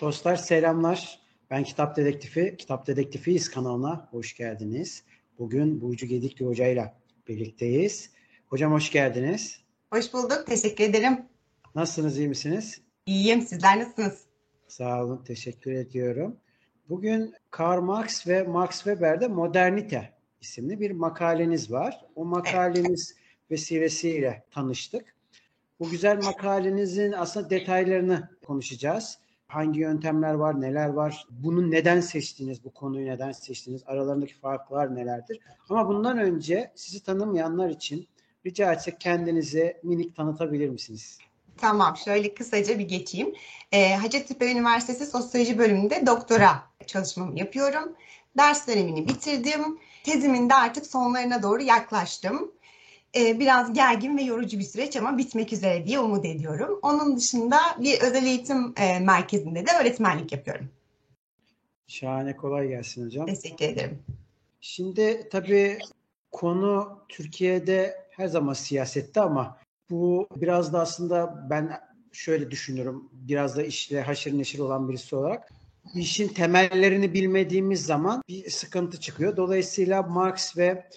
Dostlar selamlar. Ben Kitap Dedektifi, Kitap Dedektifiyiz kanalına hoş geldiniz. Bugün Burcu Gedikli Hoca ile birlikteyiz. Hocam hoş geldiniz. Hoş bulduk. Teşekkür ederim. Nasılsınız, iyi misiniz? İyiyim. Sizler nasılsınız? Sağ olun, teşekkür ediyorum. Bugün Karl Marx ve Max Weber'de Modernite isimli bir makaleniz var. O makaleniz evet. vesilesiyle tanıştık. Bu güzel makalenizin aslında detaylarını konuşacağız. Hangi yöntemler var, neler var? Bunu neden seçtiniz, bu konuyu neden seçtiniz? Aralarındaki farklar nelerdir? Ama bundan önce sizi tanımayanlar için rica etsek kendinizi minik tanıtabilir misiniz? Tamam, şöyle kısaca bir geçeyim. Ee, Hacettepe Üniversitesi Sosyoloji bölümünde doktora çalışmamı yapıyorum. Ders dönemini bitirdim. Tezimin de artık sonlarına doğru yaklaştım. Ee, biraz gergin ve yorucu bir süreç ama bitmek üzere diye umut ediyorum. Onun dışında bir özel eğitim e, merkezinde de öğretmenlik yapıyorum. Şahane, kolay gelsin hocam. Teşekkür ederim. Şimdi tabii konu Türkiye'de her zaman siyasette ama bu biraz da aslında ben şöyle düşünüyorum. Biraz da işle haşır neşir olan birisi olarak işin temellerini bilmediğimiz zaman bir sıkıntı çıkıyor. Dolayısıyla Marx ve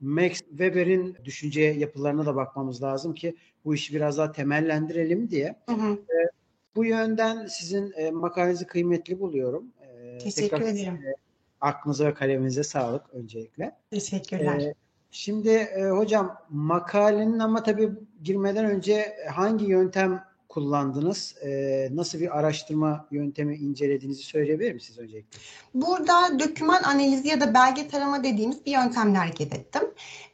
Max Weber'in düşünce yapılarına da bakmamız lazım ki bu işi biraz daha temellendirelim diye. Hı hı. E, bu yönden sizin e, makalenizi kıymetli buluyorum. E, Teşekkür tekrar, ederim. E, aklınıza ve kaleminize sağlık öncelikle. Teşekkürler. E, şimdi e, hocam makalenin ama tabii girmeden önce hangi yöntem kullandınız? E, nasıl bir araştırma yöntemi incelediğinizi söyleyebilir misiniz öncelikle? Burada döküman analizi ya da belge tarama dediğimiz bir yöntemle hareket ettim.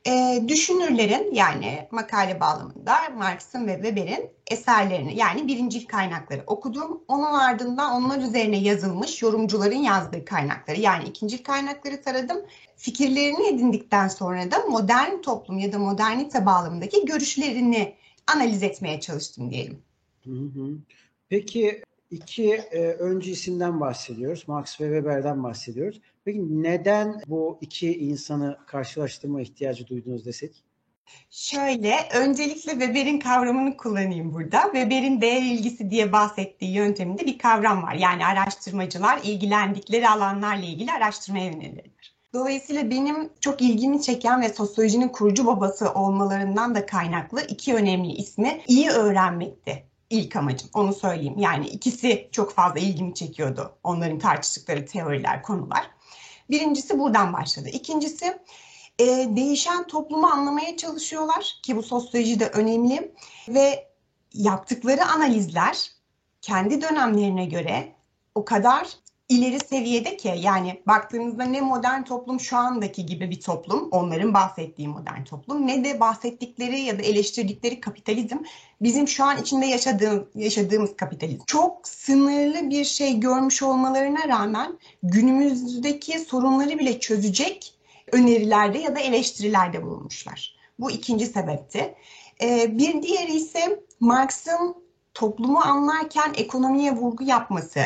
E, düşünürlerin yani makale bağlamında Marx'ın ve Weber'in eserlerini yani birincil kaynakları okudum. Onun ardından onlar üzerine yazılmış yorumcuların yazdığı kaynakları yani ikinci kaynakları taradım. Fikirlerini edindikten sonra da modern toplum ya da modernite bağlamındaki görüşlerini analiz etmeye çalıştım diyelim. Peki iki e, öncü isimden bahsediyoruz. Max ve Weber'den bahsediyoruz. Peki neden bu iki insanı karşılaştırma ihtiyacı duydunuz desek? Şöyle, öncelikle Weber'in kavramını kullanayım burada. Weber'in değer ilgisi diye bahsettiği yönteminde bir kavram var. Yani araştırmacılar ilgilendikleri alanlarla ilgili araştırmaya yönelirler. Dolayısıyla benim çok ilgimi çeken ve sosyolojinin kurucu babası olmalarından da kaynaklı iki önemli ismi iyi öğrenmekti ilk amacım. Onu söyleyeyim. Yani ikisi çok fazla ilgimi çekiyordu. Onların tartıştıkları teoriler, konular. Birincisi buradan başladı. İkincisi e, değişen toplumu anlamaya çalışıyorlar ki bu sosyolojide önemli ve yaptıkları analizler kendi dönemlerine göre o kadar ileri seviyede ki yani baktığımızda ne modern toplum şu andaki gibi bir toplum onların bahsettiği modern toplum ne de bahsettikleri ya da eleştirdikleri kapitalizm bizim şu an içinde yaşadığımız, yaşadığımız kapitalizm. Çok sınırlı bir şey görmüş olmalarına rağmen günümüzdeki sorunları bile çözecek önerilerde ya da eleştirilerde bulunmuşlar. Bu ikinci sebepti. Ee, bir diğeri ise Marx'ın toplumu anlarken ekonomiye vurgu yapması,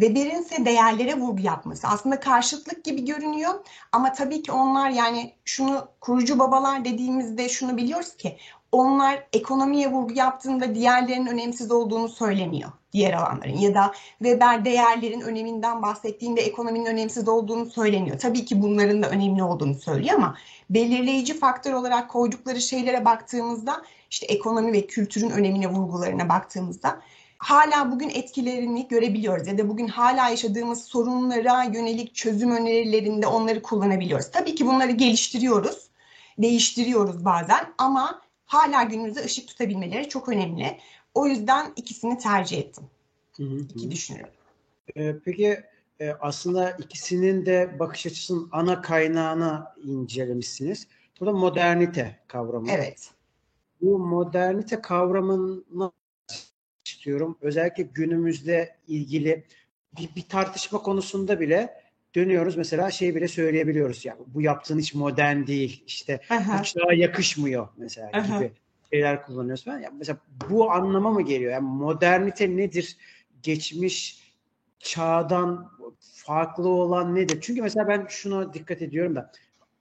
Weber'in ise değerlere vurgu yapması aslında karşıtlık gibi görünüyor ama tabii ki onlar yani şunu kurucu babalar dediğimizde şunu biliyoruz ki onlar ekonomiye vurgu yaptığında diğerlerinin önemsiz olduğunu söylemiyor diğer alanların ya da Weber değerlerin öneminden bahsettiğinde ekonominin önemsiz olduğunu söylemiyor. Tabii ki bunların da önemli olduğunu söylüyor ama belirleyici faktör olarak koydukları şeylere baktığımızda işte ekonomi ve kültürün önemine vurgularına baktığımızda hala bugün etkilerini görebiliyoruz ya da bugün hala yaşadığımız sorunlara yönelik çözüm önerilerinde onları kullanabiliyoruz. Tabii ki bunları geliştiriyoruz, değiştiriyoruz bazen ama hala günümüzde ışık tutabilmeleri çok önemli. O yüzden ikisini tercih ettim. Hı hı. İki düşünüyorum. Ee, peki e, aslında ikisinin de bakış açısının ana kaynağını incelemişsiniz. Burada modernite kavramı. Evet. Bu modernite kavramını istiyorum. Özellikle günümüzde ilgili bir, bir tartışma konusunda bile dönüyoruz mesela şey bile söyleyebiliyoruz ya bu yaptığın hiç modern değil işte Aha. bu çağa yakışmıyor mesela Aha. gibi şeyler kullanıyoruz falan. Ya mesela bu anlama mı geliyor? Yani modernite nedir? Geçmiş çağdan farklı olan nedir? Çünkü mesela ben şuna dikkat ediyorum da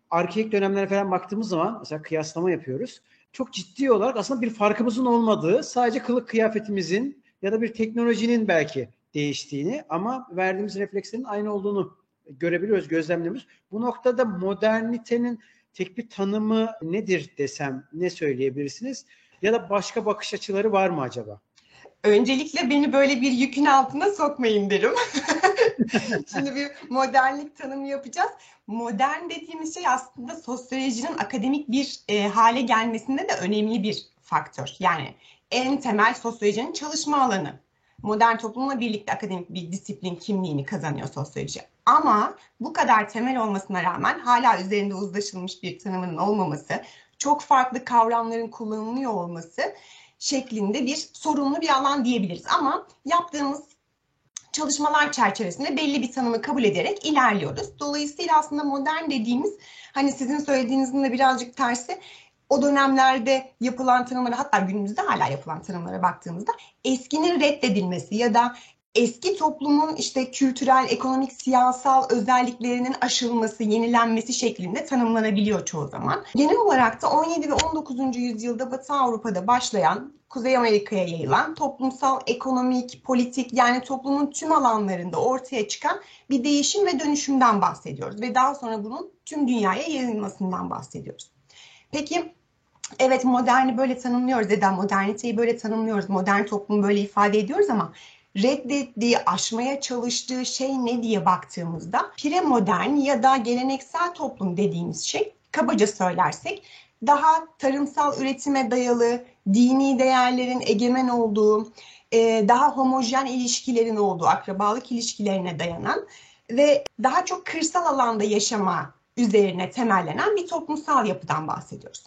arkeik dönemlere falan baktığımız zaman mesela kıyaslama yapıyoruz çok ciddi olarak aslında bir farkımızın olmadığı, sadece kılık kıyafetimizin ya da bir teknolojinin belki değiştiğini ama verdiğimiz reflekslerin aynı olduğunu görebiliyoruz, gözlemliyoruz. Bu noktada modernitenin tek bir tanımı nedir desem ne söyleyebilirsiniz? Ya da başka bakış açıları var mı acaba? Öncelikle beni böyle bir yükün altına sokmayın derim. Şimdi bir modernlik tanımı yapacağız. Modern dediğimiz şey aslında sosyolojinin akademik bir e, hale gelmesinde de önemli bir faktör. Yani en temel sosyolojinin çalışma alanı. Modern toplumla birlikte akademik bir disiplin kimliğini kazanıyor sosyoloji. Ama bu kadar temel olmasına rağmen hala üzerinde uzlaşılmış bir tanımının olmaması, çok farklı kavramların kullanılıyor olması şeklinde bir sorunlu bir alan diyebiliriz. Ama yaptığımız çalışmalar çerçevesinde belli bir tanımı kabul ederek ilerliyoruz. Dolayısıyla aslında modern dediğimiz hani sizin söylediğinizin de birazcık tersi o dönemlerde yapılan tanımlara hatta günümüzde hala yapılan tanımlara baktığımızda eskinin reddedilmesi ya da eski toplumun işte kültürel, ekonomik, siyasal özelliklerinin aşılması, yenilenmesi şeklinde tanımlanabiliyor çoğu zaman. Genel olarak da 17 ve 19. yüzyılda Batı Avrupa'da başlayan, Kuzey Amerika'ya yayılan toplumsal, ekonomik, politik yani toplumun tüm alanlarında ortaya çıkan bir değişim ve dönüşümden bahsediyoruz ve daha sonra bunun tüm dünyaya yayılmasından bahsediyoruz. Peki evet moderni böyle tanımlıyoruz da moderniteyi böyle tanımlıyoruz, modern toplumu böyle ifade ediyoruz ama reddettiği, aşmaya çalıştığı şey ne diye baktığımızda premodern ya da geleneksel toplum dediğimiz şey kabaca söylersek daha tarımsal üretime dayalı, dini değerlerin egemen olduğu, e, daha homojen ilişkilerin olduğu, akrabalık ilişkilerine dayanan ve daha çok kırsal alanda yaşama üzerine temellenen bir toplumsal yapıdan bahsediyoruz.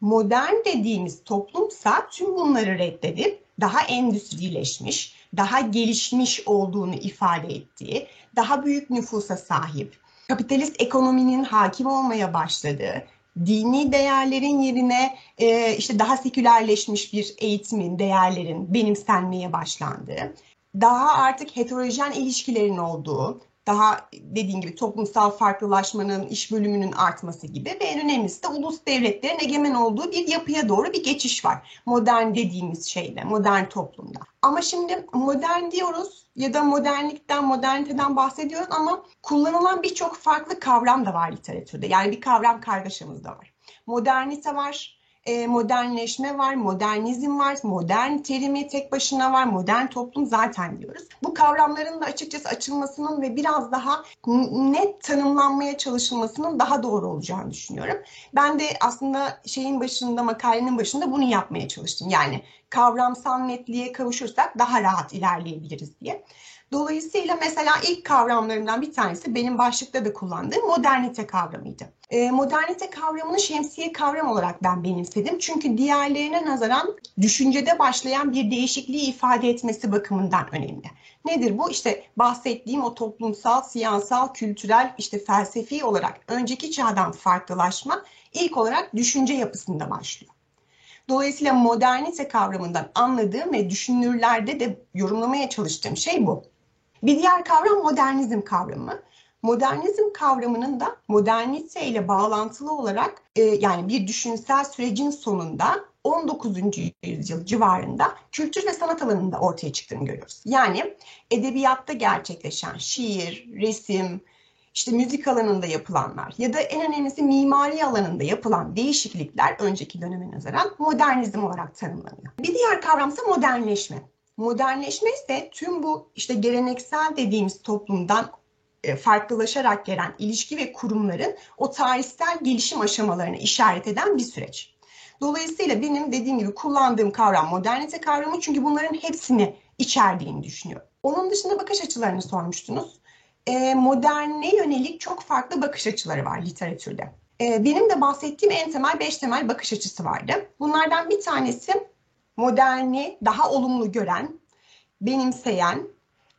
Modern dediğimiz toplumsa tüm bunları reddedip daha endüstrileşmiş, daha gelişmiş olduğunu ifade ettiği, daha büyük nüfusa sahip, kapitalist ekonominin hakim olmaya başladığı, dini değerlerin yerine e, işte daha sekülerleşmiş bir eğitimin, değerlerin benimsenmeye başlandığı, daha artık heterojen ilişkilerin olduğu, daha dediğim gibi toplumsal farklılaşmanın, iş bölümünün artması gibi ve en önemlisi de ulus devletlerin egemen olduğu bir yapıya doğru bir geçiş var. Modern dediğimiz şeyde, modern toplumda. Ama şimdi modern diyoruz ya da modernlikten, moderniteden bahsediyoruz ama kullanılan birçok farklı kavram da var literatürde. Yani bir kavram kargaşamız da var. Modernite var, e, modernleşme var, modernizm var, modern terimi tek başına var, modern toplum zaten diyoruz. Bu kavramların da açıkçası açılmasının ve biraz daha net tanımlanmaya çalışılmasının daha doğru olacağını düşünüyorum. Ben de aslında şeyin başında, makalenin başında bunu yapmaya çalıştım. Yani kavramsal netliğe kavuşursak daha rahat ilerleyebiliriz diye. Dolayısıyla mesela ilk kavramlarından bir tanesi benim başlıkta da kullandığım modernite kavramıydı. E, modernite kavramını şemsiye kavram olarak ben benimsedim. Çünkü diğerlerine nazaran düşüncede başlayan bir değişikliği ifade etmesi bakımından önemli. Nedir bu? İşte bahsettiğim o toplumsal, siyasal, kültürel, işte felsefi olarak önceki çağdan farklılaşma ilk olarak düşünce yapısında başlıyor. Dolayısıyla modernite kavramından anladığım ve düşünürlerde de yorumlamaya çalıştığım şey bu. Bir diğer kavram modernizm kavramı. Modernizm kavramının da modernite ile bağlantılı olarak e, yani bir düşünsel sürecin sonunda 19. yüzyıl civarında kültür ve sanat alanında ortaya çıktığını görüyoruz. Yani edebiyatta gerçekleşen şiir, resim, işte müzik alanında yapılanlar ya da en önemlisi mimari alanında yapılan değişiklikler önceki döneme nazaran modernizm olarak tanımlanıyor. Bir diğer kavramsa modernleşme. Modernleşme ise tüm bu işte geleneksel dediğimiz toplumdan e, farklılaşarak gelen ilişki ve kurumların o tarihsel gelişim aşamalarını işaret eden bir süreç. Dolayısıyla benim dediğim gibi kullandığım kavram modernite kavramı çünkü bunların hepsini içerdiğini düşünüyorum. Onun dışında bakış açılarını sormuştunuz. E, moderne yönelik çok farklı bakış açıları var literatürde. E, benim de bahsettiğim en temel beş temel bakış açısı vardı. Bunlardan bir tanesi moderni daha olumlu gören, benimseyen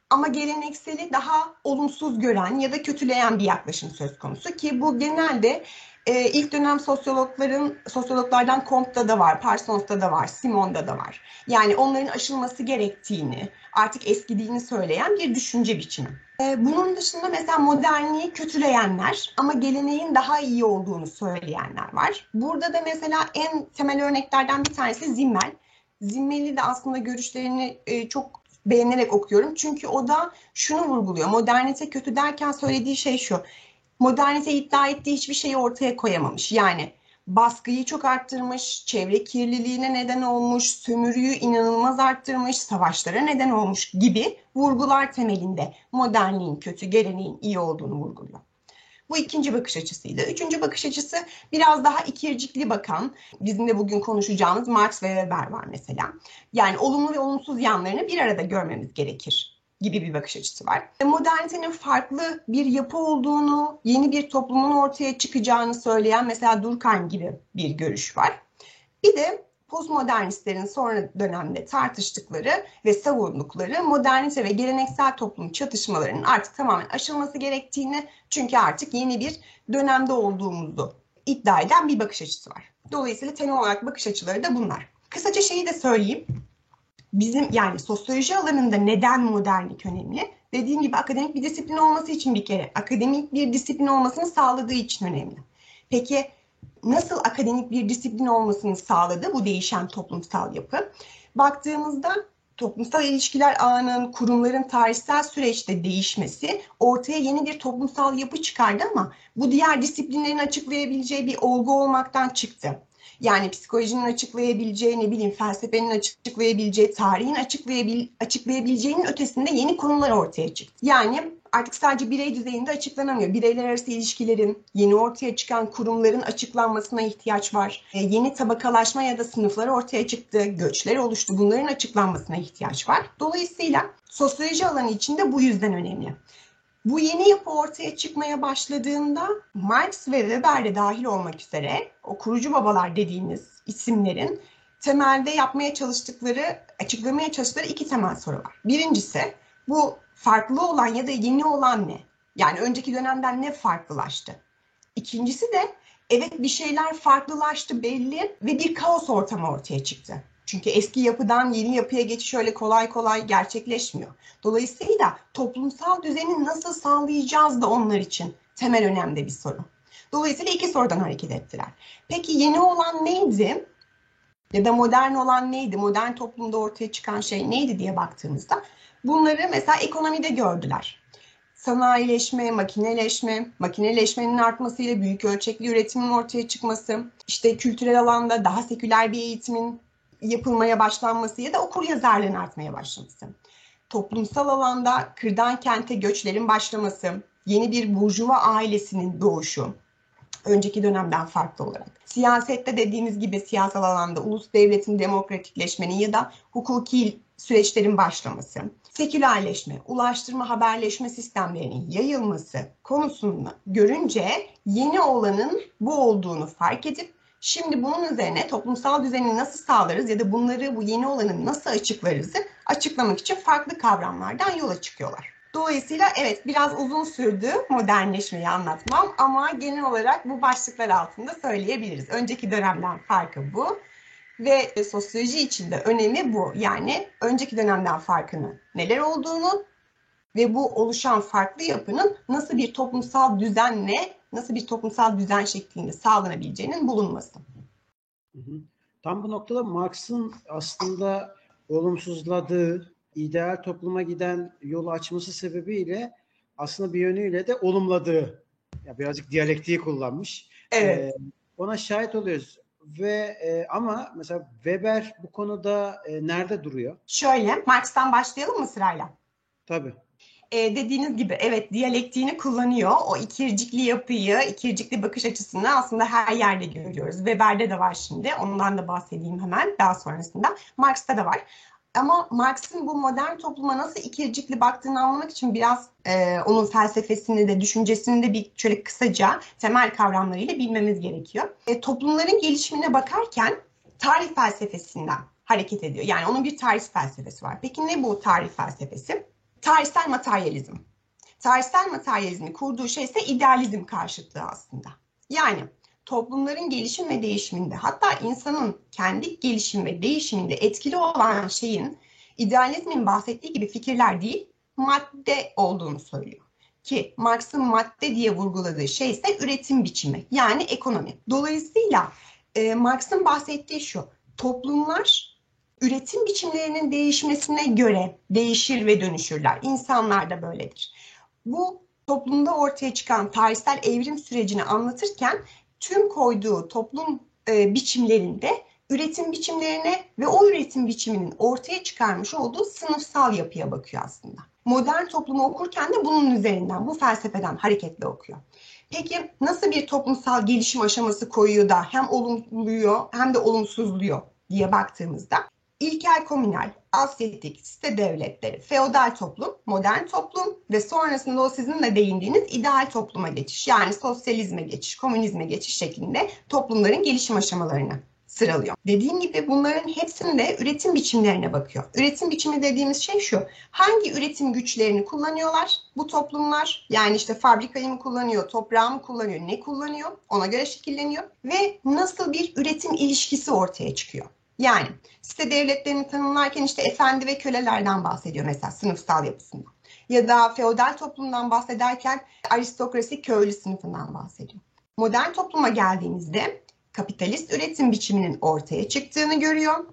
ama gelenekseli daha olumsuz gören ya da kötüleyen bir yaklaşım söz konusu ki bu genelde e, ilk dönem sosyologların sosyologlardan Comte'da da var, Parsons'ta da var, Simon'da da var. Yani onların aşılması gerektiğini, artık eskidiğini söyleyen bir düşünce biçimi. E, bunun dışında mesela modernliği kötüleyenler ama geleneğin daha iyi olduğunu söyleyenler var. Burada da mesela en temel örneklerden bir tanesi Zimmel. Zimmeli de aslında görüşlerini e, çok beğenerek okuyorum. Çünkü o da şunu vurguluyor. Modernite kötü derken söylediği şey şu. Modernite iddia ettiği hiçbir şeyi ortaya koyamamış. Yani baskıyı çok arttırmış, çevre kirliliğine neden olmuş, sömürüyü inanılmaz arttırmış, savaşlara neden olmuş gibi vurgular temelinde modernliğin kötü, geleneğin iyi olduğunu vurguluyor. Bu ikinci bakış açısıydı. Üçüncü bakış açısı biraz daha ikircikli bakan, bizim de bugün konuşacağımız Marx ve Weber var mesela. Yani olumlu ve olumsuz yanlarını bir arada görmemiz gerekir gibi bir bakış açısı var. Modernitenin farklı bir yapı olduğunu, yeni bir toplumun ortaya çıkacağını söyleyen mesela Durkheim gibi bir görüş var. Bir de postmodernistlerin sonra dönemde tartıştıkları ve savundukları modernite ve geleneksel toplum çatışmalarının artık tamamen aşılması gerektiğini çünkü artık yeni bir dönemde olduğumuzu iddia eden bir bakış açısı var. Dolayısıyla temel olarak bakış açıları da bunlar. Kısaca şeyi de söyleyeyim. Bizim yani sosyoloji alanında neden modernlik önemli? Dediğim gibi akademik bir disiplin olması için bir kere akademik bir disiplin olmasını sağladığı için önemli. Peki nasıl akademik bir disiplin olmasını sağladı bu değişen toplumsal yapı? Baktığımızda toplumsal ilişkiler ağının, kurumların tarihsel süreçte değişmesi ortaya yeni bir toplumsal yapı çıkardı ama bu diğer disiplinlerin açıklayabileceği bir olgu olmaktan çıktı. Yani psikolojinin açıklayabileceği, ne bileyim felsefenin açıklayabileceği, tarihin açıklayabil açıklayabileceğinin ötesinde yeni konular ortaya çıktı. Yani artık sadece birey düzeyinde açıklanamıyor. Bireyler arası ilişkilerin, yeni ortaya çıkan kurumların açıklanmasına ihtiyaç var. E, yeni tabakalaşma ya da sınıflar ortaya çıktı, göçler oluştu. Bunların açıklanmasına ihtiyaç var. Dolayısıyla sosyoloji alanı içinde bu yüzden önemli. Bu yeni yapı ortaya çıkmaya başladığında Marx ve Weber de dahil olmak üzere o kurucu babalar dediğimiz isimlerin temelde yapmaya çalıştıkları, açıklamaya çalıştıkları iki temel soru var. Birincisi bu farklı olan ya da yeni olan ne? Yani önceki dönemden ne farklılaştı? İkincisi de evet bir şeyler farklılaştı belli ve bir kaos ortamı ortaya çıktı. Çünkü eski yapıdan yeni yapıya geçiş öyle kolay kolay gerçekleşmiyor. Dolayısıyla toplumsal düzeni nasıl sağlayacağız da onlar için temel önemli bir soru. Dolayısıyla iki sorudan hareket ettiler. Peki yeni olan neydi? Ya da modern olan neydi? Modern toplumda ortaya çıkan şey neydi diye baktığımızda bunları mesela ekonomide gördüler. Sanayileşme, makineleşme, makineleşmenin artmasıyla büyük ölçekli üretimin ortaya çıkması, işte kültürel alanda daha seküler bir eğitimin yapılmaya başlanması ya da okur yazarlığın artmaya başlaması. Toplumsal alanda kırdan kente göçlerin başlaması, yeni bir burjuva ailesinin doğuşu, önceki dönemden farklı olarak. Siyasette dediğimiz gibi siyasal alanda ulus devletin demokratikleşmenin ya da hukuki süreçlerin başlaması, sekülerleşme, ulaştırma haberleşme sistemlerinin yayılması konusunu görünce yeni olanın bu olduğunu fark edip Şimdi bunun üzerine toplumsal düzeni nasıl sağlarız ya da bunları bu yeni olanı nasıl açıklarızı açıklamak için farklı kavramlardan yola çıkıyorlar. Dolayısıyla evet biraz uzun sürdü modernleşmeyi anlatmam ama genel olarak bu başlıklar altında söyleyebiliriz. Önceki dönemden farkı bu ve sosyoloji içinde önemi bu. Yani önceki dönemden farkını neler olduğunu ve bu oluşan farklı yapının nasıl bir toplumsal düzenle nasıl bir toplumsal düzen şeklinde sağlanabileceğinin bulunması. Tam bu noktada Marx'ın aslında olumsuzladığı, ideal topluma giden yolu açması sebebiyle aslında bir yönüyle de olumladığı, ya birazcık diyalektiği kullanmış. Evet. Ee, ona şahit oluyoruz. Ve e, ama mesela Weber bu konuda e, nerede duruyor? Şöyle, Marx'tan başlayalım mı sırayla? Tabii e, dediğiniz gibi evet diyalektiğini kullanıyor. O ikircikli yapıyı, ikircikli bakış açısını aslında her yerde görüyoruz. Weber'de de var şimdi. Ondan da bahsedeyim hemen daha sonrasında. Marx'ta da var. Ama Marx'ın bu modern topluma nasıl ikircikli baktığını anlamak için biraz e, onun felsefesini de düşüncesini de bir şöyle kısaca temel kavramlarıyla bilmemiz gerekiyor. E, toplumların gelişimine bakarken tarih felsefesinden hareket ediyor. Yani onun bir tarih felsefesi var. Peki ne bu tarih felsefesi? tarihsel materyalizm. Tarihsel materyalizmi kurduğu şey ise idealizm karşıtlığı aslında. Yani toplumların gelişim ve değişiminde hatta insanın kendi gelişim ve değişiminde etkili olan şeyin idealizmin bahsettiği gibi fikirler değil madde olduğunu söylüyor. Ki Marx'ın madde diye vurguladığı şey ise üretim biçimi yani ekonomi. Dolayısıyla e, Marx'ın bahsettiği şu toplumlar üretim biçimlerinin değişmesine göre değişir ve dönüşürler. İnsanlar da böyledir. Bu toplumda ortaya çıkan tarihsel evrim sürecini anlatırken tüm koyduğu toplum e, biçimlerinde üretim biçimlerine ve o üretim biçiminin ortaya çıkarmış olduğu sınıfsal yapıya bakıyor aslında. Modern toplumu okurken de bunun üzerinden, bu felsefeden hareketle okuyor. Peki nasıl bir toplumsal gelişim aşaması koyuyor da hem olumluyor hem de olumsuzluyor diye baktığımızda ilkel komünal, asyetik, site devletleri, feodal toplum, modern toplum ve sonrasında o sizin de değindiğiniz ideal topluma geçiş yani sosyalizme geçiş, komünizme geçiş şeklinde toplumların gelişim aşamalarını sıralıyor. Dediğim gibi bunların hepsinde üretim biçimlerine bakıyor. Üretim biçimi dediğimiz şey şu. Hangi üretim güçlerini kullanıyorlar bu toplumlar? Yani işte fabrikayı mı kullanıyor, toprağı mı kullanıyor, ne kullanıyor? Ona göre şekilleniyor. Ve nasıl bir üretim ilişkisi ortaya çıkıyor? Yani site devletlerini tanımlarken işte efendi ve kölelerden bahsediyor mesela sınıfsal yapısında. Ya da feodal toplumdan bahsederken aristokrasi köylü sınıfından bahsediyor. Modern topluma geldiğimizde kapitalist üretim biçiminin ortaya çıktığını görüyor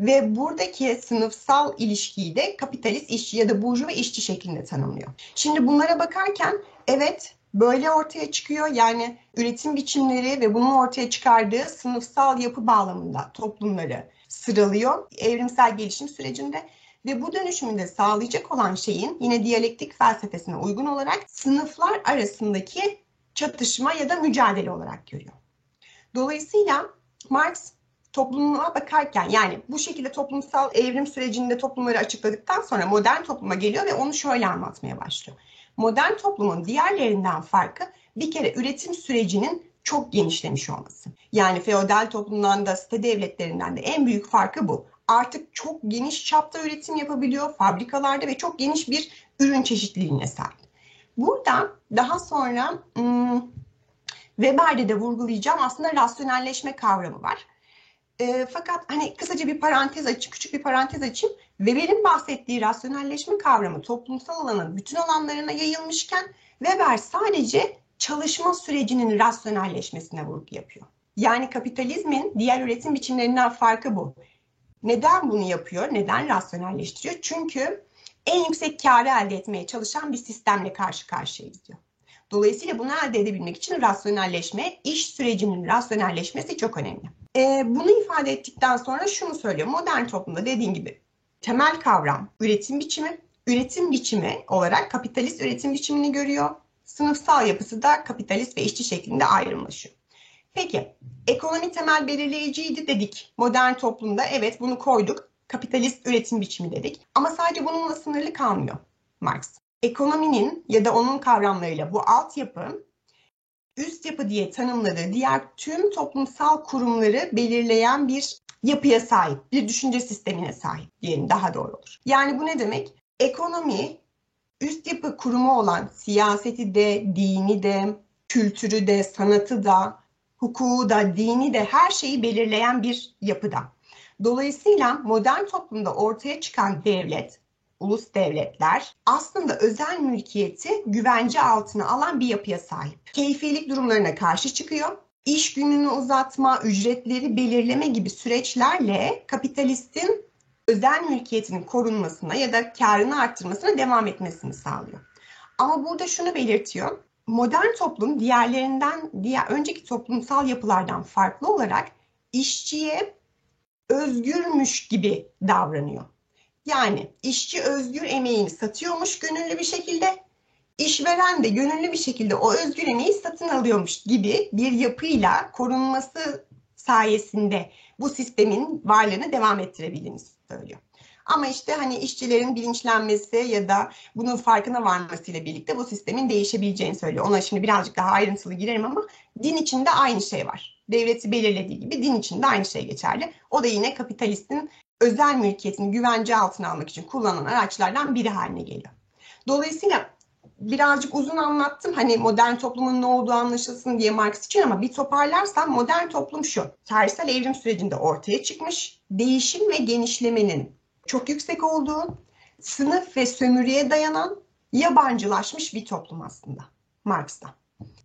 ve buradaki sınıfsal ilişkiyi de kapitalist işçi ya da burjuva işçi şeklinde tanımlıyor. Şimdi bunlara bakarken evet böyle ortaya çıkıyor. Yani üretim biçimleri ve bunun ortaya çıkardığı sınıfsal yapı bağlamında toplumları sıralıyor evrimsel gelişim sürecinde ve bu dönüşümünde sağlayacak olan şeyin yine diyalektik felsefesine uygun olarak sınıflar arasındaki çatışma ya da mücadele olarak görüyor. Dolayısıyla Marx topluma bakarken yani bu şekilde toplumsal evrim sürecinde toplumları açıkladıktan sonra modern topluma geliyor ve onu şöyle anlatmaya başlıyor. Modern toplumun diğerlerinden farkı bir kere üretim sürecinin çok genişlemiş olması. Yani feodal toplumdan da site devletlerinden de en büyük farkı bu. Artık çok geniş çapta üretim yapabiliyor fabrikalarda ve çok geniş bir ürün çeşitliliğine sahip. Burada daha sonra hmm, Weber'de de vurgulayacağım aslında rasyonelleşme kavramı var. E, fakat hani kısaca bir parantez açayım, küçük bir parantez açayım. Weber'in bahsettiği rasyonelleşme kavramı toplumsal alanın bütün alanlarına yayılmışken Weber sadece çalışma sürecinin rasyonelleşmesine vurgu yapıyor. Yani kapitalizmin diğer üretim biçimlerinden farkı bu. Neden bunu yapıyor? Neden rasyonelleştiriyor? Çünkü en yüksek karı elde etmeye çalışan bir sistemle karşı karşıyayız diyor. Dolayısıyla bunu elde edebilmek için rasyonelleşme, iş sürecinin rasyonelleşmesi çok önemli. Ee, bunu ifade ettikten sonra şunu söylüyor. Modern toplumda dediğim gibi temel kavram üretim biçimi. Üretim biçimi olarak kapitalist üretim biçimini görüyor. Sınıfsal yapısı da kapitalist ve işçi şeklinde ayrımlaşıyor. Peki ekonomi temel belirleyiciydi dedik. Modern toplumda evet bunu koyduk. Kapitalist üretim biçimi dedik. Ama sadece bununla sınırlı kalmıyor Marx ekonominin ya da onun kavramlarıyla bu altyapı üst yapı diye tanımladığı diğer tüm toplumsal kurumları belirleyen bir yapıya sahip, bir düşünce sistemine sahip diyelim daha doğru olur. Yani bu ne demek? Ekonomi üst yapı kurumu olan siyaseti de, dini de, kültürü de, sanatı da, hukuku da, dini de her şeyi belirleyen bir yapıda. Dolayısıyla modern toplumda ortaya çıkan devlet, ulus devletler aslında özel mülkiyeti güvence altına alan bir yapıya sahip. Keyfilik durumlarına karşı çıkıyor. İş gününü uzatma, ücretleri belirleme gibi süreçlerle kapitalistin özel mülkiyetinin korunmasına ya da karını arttırmasına devam etmesini sağlıyor. Ama burada şunu belirtiyor. Modern toplum diğerlerinden, diğer önceki toplumsal yapılardan farklı olarak işçiye özgürmüş gibi davranıyor. Yani işçi özgür emeğini satıyormuş gönüllü bir şekilde, işveren de gönüllü bir şekilde o özgür emeği satın alıyormuş gibi bir yapıyla korunması sayesinde bu sistemin varlığını devam ettirebildiğini söylüyor. Ama işte hani işçilerin bilinçlenmesi ya da bunun farkına varmasıyla birlikte bu sistemin değişebileceğini söylüyor. Ona şimdi birazcık daha ayrıntılı girerim ama din içinde aynı şey var. Devleti belirlediği gibi din içinde aynı şey geçerli. O da yine kapitalistin özel mülkiyetini güvence altına almak için kullanılan araçlardan biri haline geliyor. Dolayısıyla birazcık uzun anlattım hani modern toplumun ne olduğu anlaşılsın diye Marx için ama bir toparlarsam modern toplum şu. Tarihsel evrim sürecinde ortaya çıkmış değişim ve genişlemenin çok yüksek olduğu sınıf ve sömürüye dayanan yabancılaşmış bir toplum aslında Marx'ta.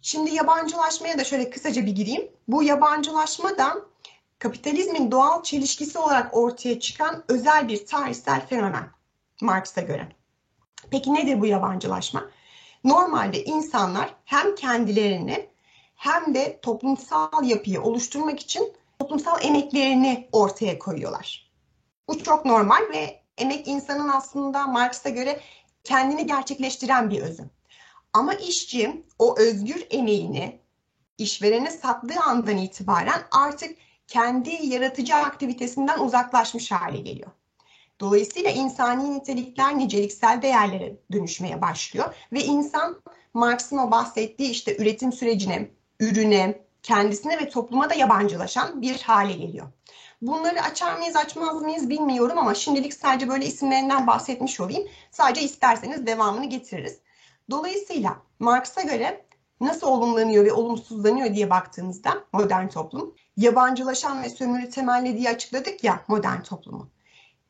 Şimdi yabancılaşmaya da şöyle kısaca bir gireyim. Bu yabancılaşma da kapitalizmin doğal çelişkisi olarak ortaya çıkan özel bir tarihsel fenomen Marx'a göre. Peki nedir bu yabancılaşma? Normalde insanlar hem kendilerini hem de toplumsal yapıyı oluşturmak için toplumsal emeklerini ortaya koyuyorlar. Bu çok normal ve emek insanın aslında Marx'a göre kendini gerçekleştiren bir özü. Ama işçi o özgür emeğini işverene sattığı andan itibaren artık kendi yaratıcı aktivitesinden uzaklaşmış hale geliyor. Dolayısıyla insani nitelikler niceliksel değerlere dönüşmeye başlıyor ve insan Marx'ın o bahsettiği işte üretim sürecine, ürüne, kendisine ve topluma da yabancılaşan bir hale geliyor. Bunları açar mıyız açmaz mıyız bilmiyorum ama şimdilik sadece böyle isimlerinden bahsetmiş olayım. Sadece isterseniz devamını getiririz. Dolayısıyla Marx'a göre nasıl olumlanıyor ve olumsuzlanıyor diye baktığımızda modern toplum yabancılaşan ve sömürü temelli açıkladık ya modern toplumu.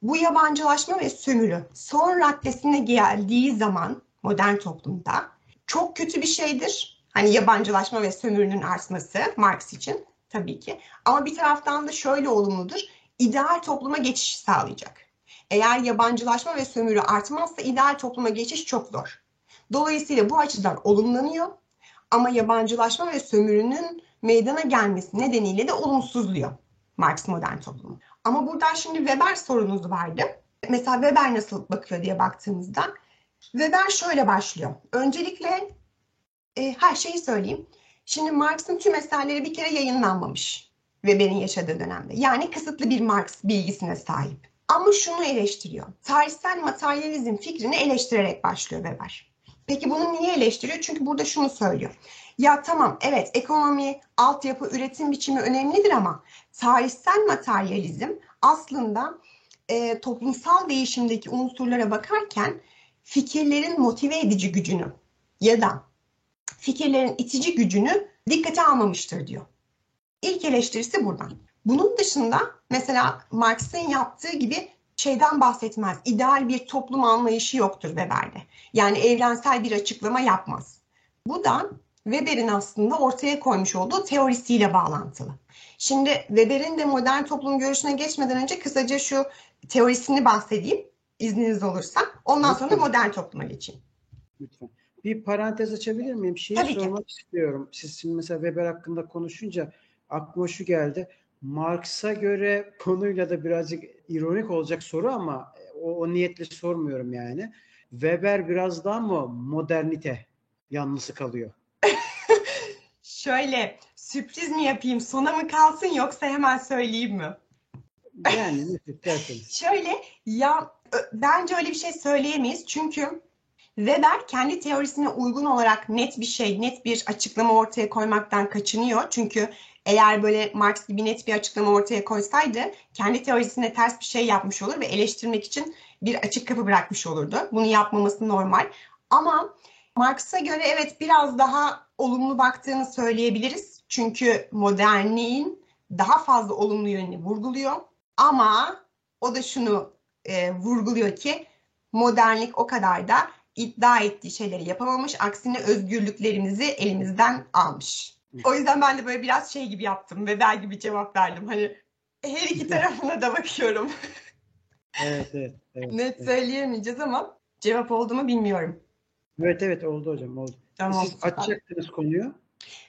Bu yabancılaşma ve sömürü son raddesine geldiği zaman modern toplumda çok kötü bir şeydir. Hani yabancılaşma ve sömürünün artması Marx için tabii ki. Ama bir taraftan da şöyle olumludur. İdeal topluma geçiş sağlayacak. Eğer yabancılaşma ve sömürü artmazsa ideal topluma geçiş çok zor. Dolayısıyla bu açıdan olumlanıyor ama yabancılaşma ve sömürünün meydana gelmesi nedeniyle de olumsuzluyor Marx modern toplumu. Ama buradan şimdi Weber sorunuz vardı. Mesela Weber nasıl bakıyor diye baktığımızda Weber şöyle başlıyor. Öncelikle e, her şeyi söyleyeyim. Şimdi Marx'ın tüm eserleri bir kere yayınlanmamış Weber'in yaşadığı dönemde. Yani kısıtlı bir Marx bilgisine sahip. Ama şunu eleştiriyor. Tarihsel materyalizm fikrini eleştirerek başlıyor Weber. Peki bunu niye eleştiriyor? Çünkü burada şunu söylüyor. Ya tamam evet ekonomi, altyapı, üretim biçimi önemlidir ama tarihsel materyalizm aslında e, toplumsal değişimdeki unsurlara bakarken fikirlerin motive edici gücünü ya da fikirlerin itici gücünü dikkate almamıştır diyor. İlk eleştirisi buradan. Bunun dışında mesela Marx'ın yaptığı gibi şeyden bahsetmez. İdeal bir toplum anlayışı yoktur Weber'de. Yani evrensel bir açıklama yapmaz. Bu da Weber'in aslında ortaya koymuş olduğu teorisiyle bağlantılı. Şimdi Weber'in de modern toplum görüşüne geçmeden önce kısaca şu teorisini bahsedeyim izniniz olursa. Ondan sonra modern topluma geçeyim. Lütfen. Bir parantez açabilir miyim? Şeyi Tabii sormak ki. istiyorum. Siz şimdi mesela Weber hakkında konuşunca aklıma şu geldi. Marx'a göre konuyla da birazcık ironik olacak soru ama o, o niyetle sormuyorum yani. Weber biraz daha mı modernite yanlısı kalıyor? Şöyle sürpriz mi yapayım sona mı kalsın yoksa hemen söyleyeyim mi? Yani ne isterseniz. Şöyle ya bence öyle bir şey söyleyemeyiz çünkü Weber kendi teorisine uygun olarak net bir şey, net bir açıklama ortaya koymaktan kaçınıyor. Çünkü eğer böyle Marx gibi net bir açıklama ortaya koysaydı kendi teorisine ters bir şey yapmış olur ve eleştirmek için bir açık kapı bırakmış olurdu. Bunu yapmaması normal. Ama Marx'a göre evet biraz daha olumlu baktığını söyleyebiliriz. Çünkü modernliğin daha fazla olumlu yönünü vurguluyor. Ama o da şunu e, vurguluyor ki modernlik o kadar da iddia ettiği şeyleri yapamamış. Aksine özgürlüklerimizi elimizden almış. O yüzden ben de böyle biraz şey gibi yaptım. Weber gibi cevap verdim. Hani her iki tarafına da bakıyorum. Evet, evet. evet, Net evet. söyleyemeyeceğiz ama cevap oldu mu bilmiyorum. Evet, evet oldu hocam oldu. Tamam. Siz açacaktınız konuyu.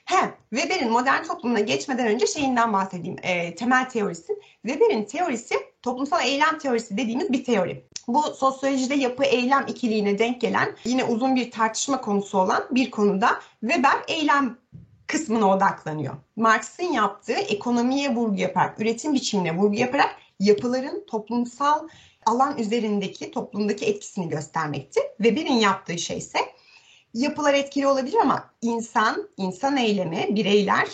He, Weber'in modern toplumuna geçmeden önce şeyinden bahsedeyim. E, temel teorisi. Weber'in teorisi toplumsal eylem teorisi dediğimiz bir teori. Bu sosyolojide yapı eylem ikiliğine denk gelen yine uzun bir tartışma konusu olan bir konuda Weber eylem kısmına odaklanıyor. Marx'ın yaptığı ekonomiye vurgu yaparak, üretim biçimine vurgu yaparak yapıların toplumsal alan üzerindeki, toplumdaki etkisini göstermekti. Weber'in yaptığı şey ise yapılar etkili olabilir ama insan, insan eylemi, bireyler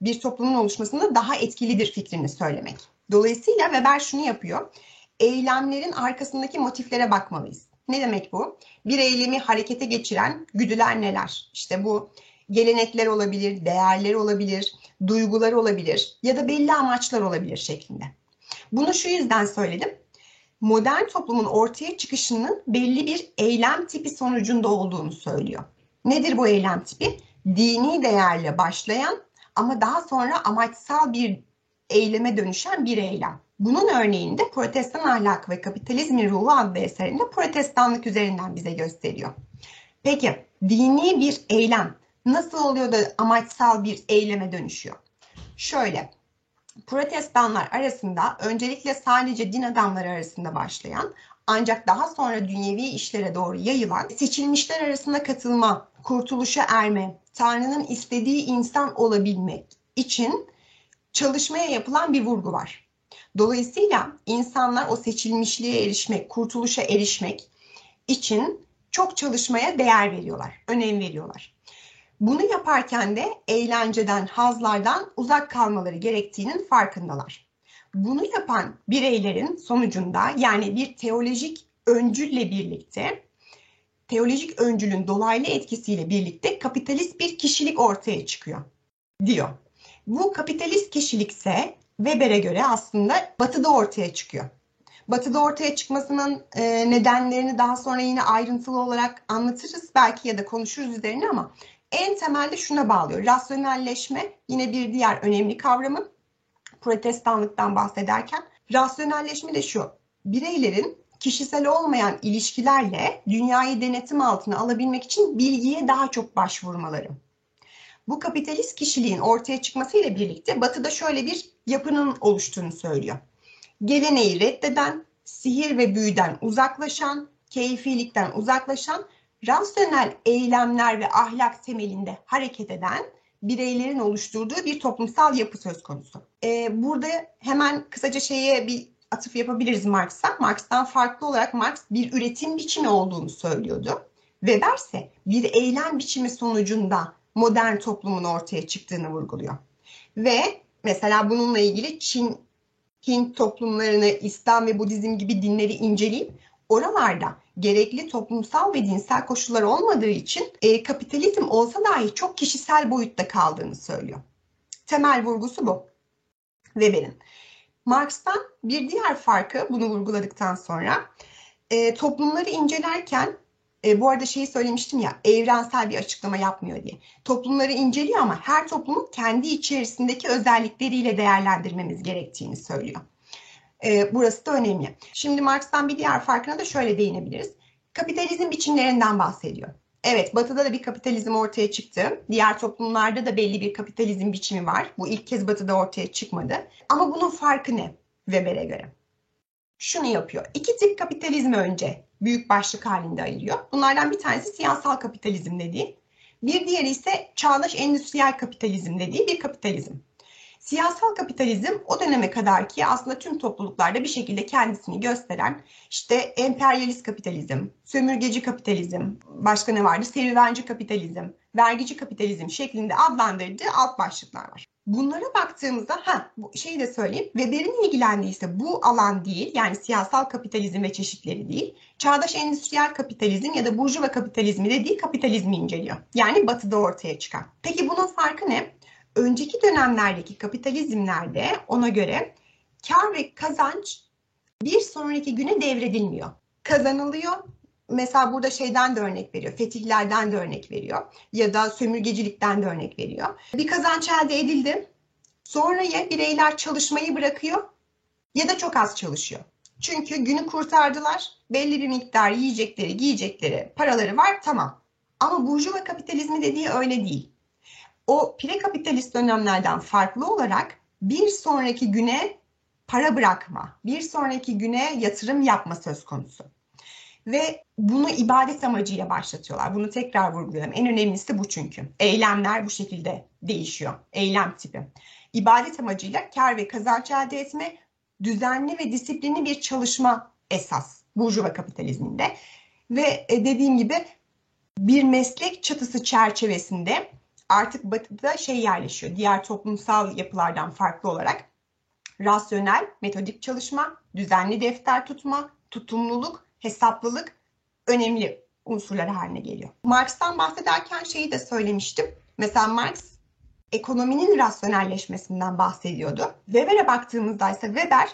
bir toplumun oluşmasında daha etkilidir fikrini söylemek. Dolayısıyla Weber şunu yapıyor. Eylemlerin arkasındaki motiflere bakmalıyız. Ne demek bu? Bir eylemi harekete geçiren güdüler neler? İşte bu gelenekler olabilir, değerler olabilir, duygular olabilir ya da belli amaçlar olabilir şeklinde. Bunu şu yüzden söyledim. Modern toplumun ortaya çıkışının belli bir eylem tipi sonucunda olduğunu söylüyor. Nedir bu eylem tipi? Dini değerle başlayan ama daha sonra amaçsal bir eyleme dönüşen bir eylem. Bunun örneğini de Protestan Ahlakı ve Kapitalizmin Ruhu adlı eserinde protestanlık üzerinden bize gösteriyor. Peki dini bir eylem nasıl oluyor da amaçsal bir eyleme dönüşüyor? Şöyle, protestanlar arasında öncelikle sadece din adamları arasında başlayan ancak daha sonra dünyevi işlere doğru yayılan seçilmişler arasında katılma, kurtuluşa erme, Tanrı'nın istediği insan olabilmek için çalışmaya yapılan bir vurgu var. Dolayısıyla insanlar o seçilmişliğe erişmek, kurtuluşa erişmek için çok çalışmaya değer veriyorlar, önem veriyorlar. Bunu yaparken de eğlenceden, hazlardan uzak kalmaları gerektiğinin farkındalar. Bunu yapan bireylerin sonucunda yani bir teolojik öncülle birlikte teolojik öncülün dolaylı etkisiyle birlikte kapitalist bir kişilik ortaya çıkıyor diyor. Bu kapitalist kişilikse Weber'e göre aslında batıda ortaya çıkıyor. Batıda ortaya çıkmasının e, nedenlerini daha sonra yine ayrıntılı olarak anlatırız belki ya da konuşuruz üzerine ama en temelde şuna bağlıyor. Rasyonelleşme yine bir diğer önemli kavramı. Protestanlıktan bahsederken rasyonelleşme de şu. Bireylerin kişisel olmayan ilişkilerle dünyayı denetim altına alabilmek için bilgiye daha çok başvurmaları. Bu kapitalist kişiliğin ortaya çıkmasıyla birlikte Batı'da şöyle bir yapının oluştuğunu söylüyor. Geleneği reddeden, sihir ve büyüden uzaklaşan, keyfilikten uzaklaşan, rasyonel eylemler ve ahlak temelinde hareket eden bireylerin oluşturduğu bir toplumsal yapı söz konusu. Ee, burada hemen kısaca şeye bir atıf yapabiliriz Marx'a. Marx'tan farklı olarak Marx bir üretim biçimi olduğunu söylüyordu. Weber ise bir eylem biçimi sonucunda modern toplumun ortaya çıktığını vurguluyor. Ve mesela bununla ilgili Çin, Hint toplumlarını, İslam ve Budizm gibi dinleri inceleyip oralarda gerekli toplumsal ve dinsel koşullar olmadığı için e, kapitalizm olsa dahi çok kişisel boyutta kaldığını söylüyor. Temel vurgusu bu Weber'in. Marx'tan bir diğer farkı bunu vurguladıktan sonra e, toplumları incelerken e, bu arada şeyi söylemiştim ya evrensel bir açıklama yapmıyor diye. Toplumları inceliyor ama her toplumun kendi içerisindeki özellikleriyle değerlendirmemiz gerektiğini söylüyor. E, burası da önemli. Şimdi Marx'tan bir diğer farkına da şöyle değinebiliriz. Kapitalizm biçimlerinden bahsediyor. Evet, Batı'da da bir kapitalizm ortaya çıktı. Diğer toplumlarda da belli bir kapitalizm biçimi var. Bu ilk kez Batı'da ortaya çıkmadı. Ama bunun farkı ne Weber'e göre? Şunu yapıyor. İki tip kapitalizmi önce büyük başlık halinde ayırıyor. Bunlardan bir tanesi siyasal kapitalizm dediği. Bir diğeri ise çağdaş endüstriyel kapitalizm dediği bir kapitalizm. Siyasal kapitalizm o döneme kadar ki aslında tüm topluluklarda bir şekilde kendisini gösteren işte emperyalist kapitalizm, sömürgeci kapitalizm, başka ne vardı? Serüvenci kapitalizm, vergici kapitalizm şeklinde adlandırdığı alt başlıklar var. Bunlara baktığımızda ha bu şeyi de söyleyeyim. Weber'in ilgilendiği ise bu alan değil yani siyasal kapitalizm ve çeşitleri değil. Çağdaş endüstriyel kapitalizm ya da burjuva kapitalizmi dediği kapitalizmi inceliyor. Yani batıda ortaya çıkan. Peki bunun farkı ne? Önceki dönemlerdeki kapitalizmlerde ona göre kar ve kazanç bir sonraki güne devredilmiyor. Kazanılıyor. Mesela burada şeyden de örnek veriyor. Fetihlerden de örnek veriyor. Ya da sömürgecilikten de örnek veriyor. Bir kazanç elde edildi. Sonra ya bireyler çalışmayı bırakıyor ya da çok az çalışıyor. Çünkü günü kurtardılar. Belli bir miktar yiyecekleri, giyecekleri, paraları var tamam. Ama burjuva kapitalizmi dediği öyle değil o prekapitalist dönemlerden farklı olarak bir sonraki güne para bırakma, bir sonraki güne yatırım yapma söz konusu. Ve bunu ibadet amacıyla başlatıyorlar. Bunu tekrar vurgulayalım. En önemlisi bu çünkü. Eylemler bu şekilde değişiyor. Eylem tipi. İbadet amacıyla kar ve kazanç elde etme, düzenli ve disiplinli bir çalışma esas Burjuva kapitalizminde. Ve e, dediğim gibi bir meslek çatısı çerçevesinde artık batıda şey yerleşiyor. Diğer toplumsal yapılardan farklı olarak rasyonel, metodik çalışma, düzenli defter tutma, tutumluluk, hesaplılık önemli unsurlar haline geliyor. Marx'tan bahsederken şeyi de söylemiştim. Mesela Marx ekonominin rasyonelleşmesinden bahsediyordu. Weber'e baktığımızda ise Weber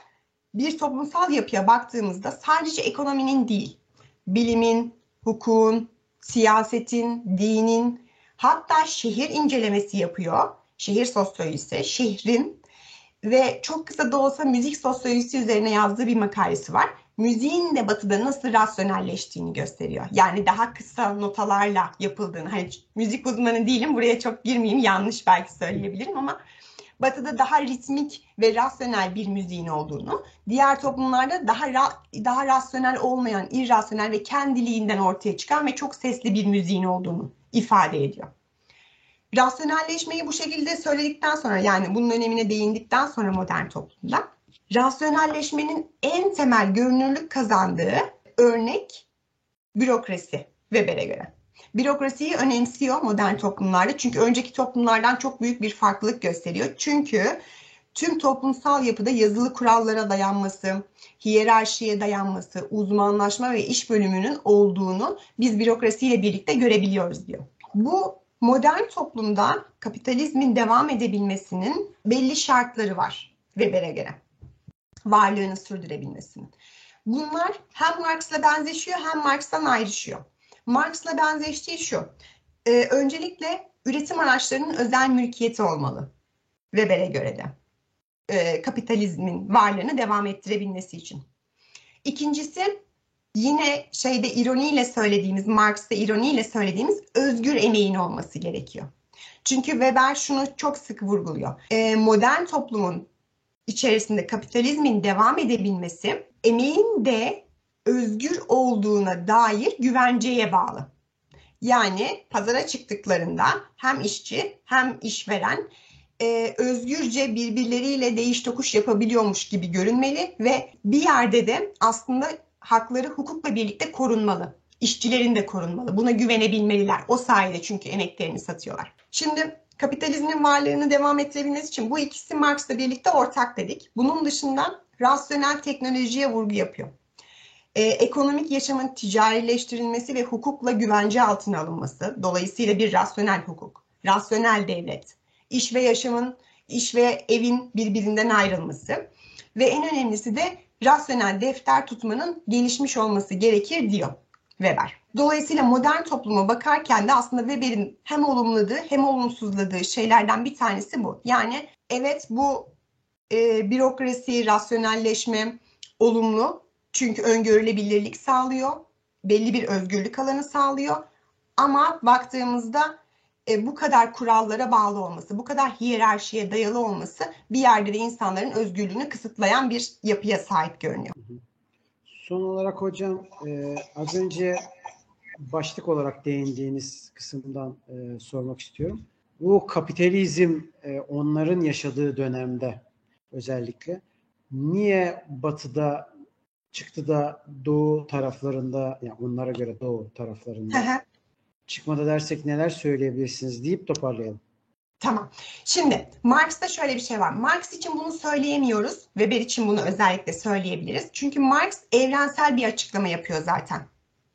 bir toplumsal yapıya baktığımızda sadece ekonominin değil, bilimin, hukukun, siyasetin, dinin, Hatta şehir incelemesi yapıyor. Şehir sosyolojisi, şehrin ve çok kısa da olsa müzik sosyolojisi üzerine yazdığı bir makalesi var. Müziğin de batıda nasıl rasyonelleştiğini gösteriyor. Yani daha kısa notalarla yapıldığını. Hani müzik uzmanı değilim buraya çok girmeyeyim yanlış belki söyleyebilirim ama Batı'da daha ritmik ve rasyonel bir müziğin olduğunu, diğer toplumlarda daha ra- daha rasyonel olmayan, irrasyonel ve kendiliğinden ortaya çıkan ve çok sesli bir müziğin olduğunu ifade ediyor. Rasyonelleşmeyi bu şekilde söyledikten sonra yani bunun önemine değindikten sonra modern toplumda rasyonelleşmenin en temel görünürlük kazandığı örnek bürokrasi Weber'e göre. Bürokrasiyi önemsiyor modern toplumlarda çünkü önceki toplumlardan çok büyük bir farklılık gösteriyor. Çünkü tüm toplumsal yapıda yazılı kurallara dayanması, hiyerarşiye dayanması, uzmanlaşma ve iş bölümünün olduğunu biz bürokrasiyle birlikte görebiliyoruz diyor. Bu modern toplumda kapitalizmin devam edebilmesinin belli şartları var Weber'e göre. Varlığını sürdürebilmesinin. Bunlar hem Marx'la benzeşiyor hem Marx'tan ayrışıyor. Marx'la benzeştiği şu. E, öncelikle üretim araçlarının özel mülkiyeti olmalı. Weber'e göre de. E, kapitalizmin varlığını devam ettirebilmesi için. İkincisi yine şeyde ironiyle söylediğimiz, Marx'ta ironiyle söylediğimiz özgür emeğin olması gerekiyor. Çünkü Weber şunu çok sık vurguluyor. E, modern toplumun içerisinde kapitalizmin devam edebilmesi emeğin de özgür olduğuna dair güvenceye bağlı. Yani pazara çıktıklarında hem işçi hem işveren e, özgürce birbirleriyle değiş tokuş yapabiliyormuş gibi görünmeli ve bir yerde de aslında hakları hukukla birlikte korunmalı. İşçilerin de korunmalı. Buna güvenebilmeliler. O sayede çünkü emeklerini satıyorlar. Şimdi kapitalizmin varlığını devam ettirebilmesi için bu ikisi Marx'la birlikte ortak dedik. Bunun dışında rasyonel teknolojiye vurgu yapıyor e, ekonomik yaşamın ticarileştirilmesi ve hukukla güvence altına alınması, dolayısıyla bir rasyonel hukuk, rasyonel devlet, iş ve yaşamın, iş ve evin birbirinden ayrılması ve en önemlisi de rasyonel defter tutmanın gelişmiş olması gerekir diyor Weber. Dolayısıyla modern topluma bakarken de aslında Weber'in hem olumladığı hem olumsuzladığı şeylerden bir tanesi bu. Yani evet bu e, bürokrasi, rasyonelleşme olumlu çünkü öngörülebilirlik sağlıyor, belli bir özgürlük alanı sağlıyor. Ama baktığımızda e, bu kadar kurallara bağlı olması, bu kadar hiyerarşiye dayalı olması bir yerde de insanların özgürlüğünü kısıtlayan bir yapıya sahip görünüyor. Son olarak hocam e, az önce başlık olarak değindiğiniz kısımdan e, sormak istiyorum. Bu kapitalizm e, onların yaşadığı dönemde özellikle niye batıda çıktı da doğu taraflarında yani onlara göre doğu taraflarında çıkmadı dersek neler söyleyebilirsiniz deyip toparlayalım. Tamam. Şimdi Marx'ta şöyle bir şey var. Marx için bunu söyleyemiyoruz. Weber için bunu özellikle söyleyebiliriz. Çünkü Marx evrensel bir açıklama yapıyor zaten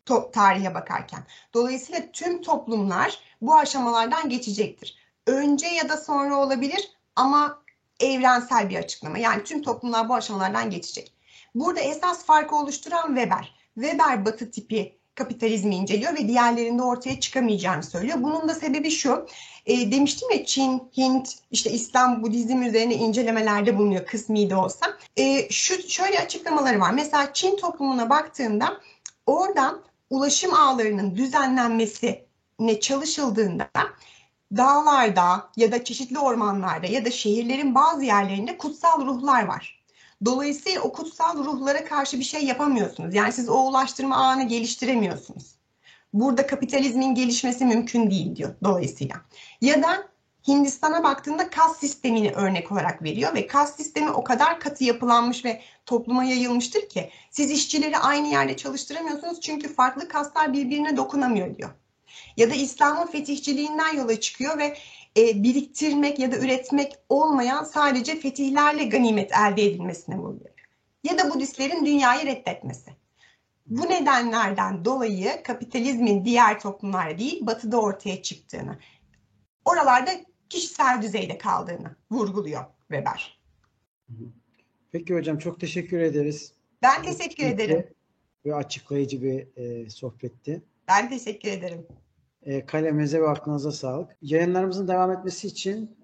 to- tarihe bakarken. Dolayısıyla tüm toplumlar bu aşamalardan geçecektir. Önce ya da sonra olabilir ama evrensel bir açıklama. Yani tüm toplumlar bu aşamalardan geçecek. Burada esas farkı oluşturan Weber. Weber batı tipi kapitalizmi inceliyor ve diğerlerinde ortaya çıkamayacağını söylüyor. Bunun da sebebi şu, e, demiştim ya Çin, Hint, işte İslam, Budizm üzerine incelemelerde bulunuyor kısmi de olsa. E, şu şöyle açıklamaları var. Mesela Çin toplumuna baktığında oradan ulaşım ağlarının düzenlenmesine çalışıldığında dağlarda ya da çeşitli ormanlarda ya da şehirlerin bazı yerlerinde kutsal ruhlar var. Dolayısıyla o kutsal ruhlara karşı bir şey yapamıyorsunuz. Yani siz o ulaştırma ağını geliştiremiyorsunuz. Burada kapitalizmin gelişmesi mümkün değil diyor dolayısıyla. Ya da Hindistan'a baktığında kas sistemini örnek olarak veriyor ve kas sistemi o kadar katı yapılanmış ve topluma yayılmıştır ki siz işçileri aynı yerde çalıştıramıyorsunuz çünkü farklı kaslar birbirine dokunamıyor diyor. Ya da İslam'ın fetihçiliğinden yola çıkıyor ve e, biriktirmek ya da üretmek olmayan sadece fetihlerle ganimet elde edilmesine vuruyor. Ya da Budistlerin dünyayı reddetmesi. Bu nedenlerden dolayı kapitalizmin diğer toplumlarda değil batıda ortaya çıktığını, oralarda kişisel düzeyde kaldığını vurguluyor Weber. Peki hocam çok teşekkür ederiz. Ben teşekkür ederim. Ve açıklayıcı bir e, sohbetti. Ben teşekkür ederim. E, kalemize ve aklınıza sağlık. Yayınlarımızın devam etmesi için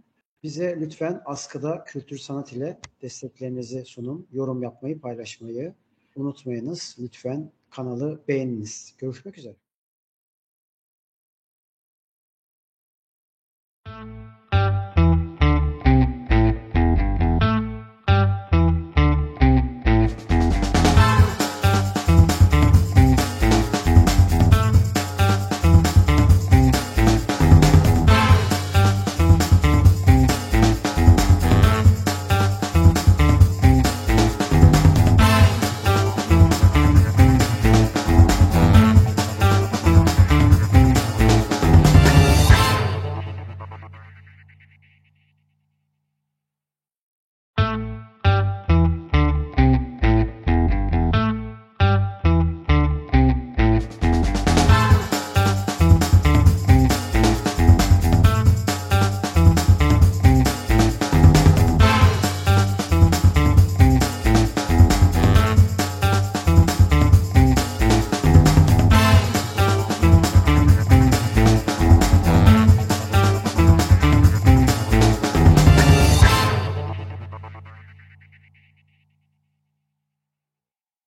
Bize lütfen askıda kültür sanat ile desteklerinizi sunun. Yorum yapmayı, paylaşmayı unutmayınız. Lütfen kanalı beğeniniz. Görüşmek üzere.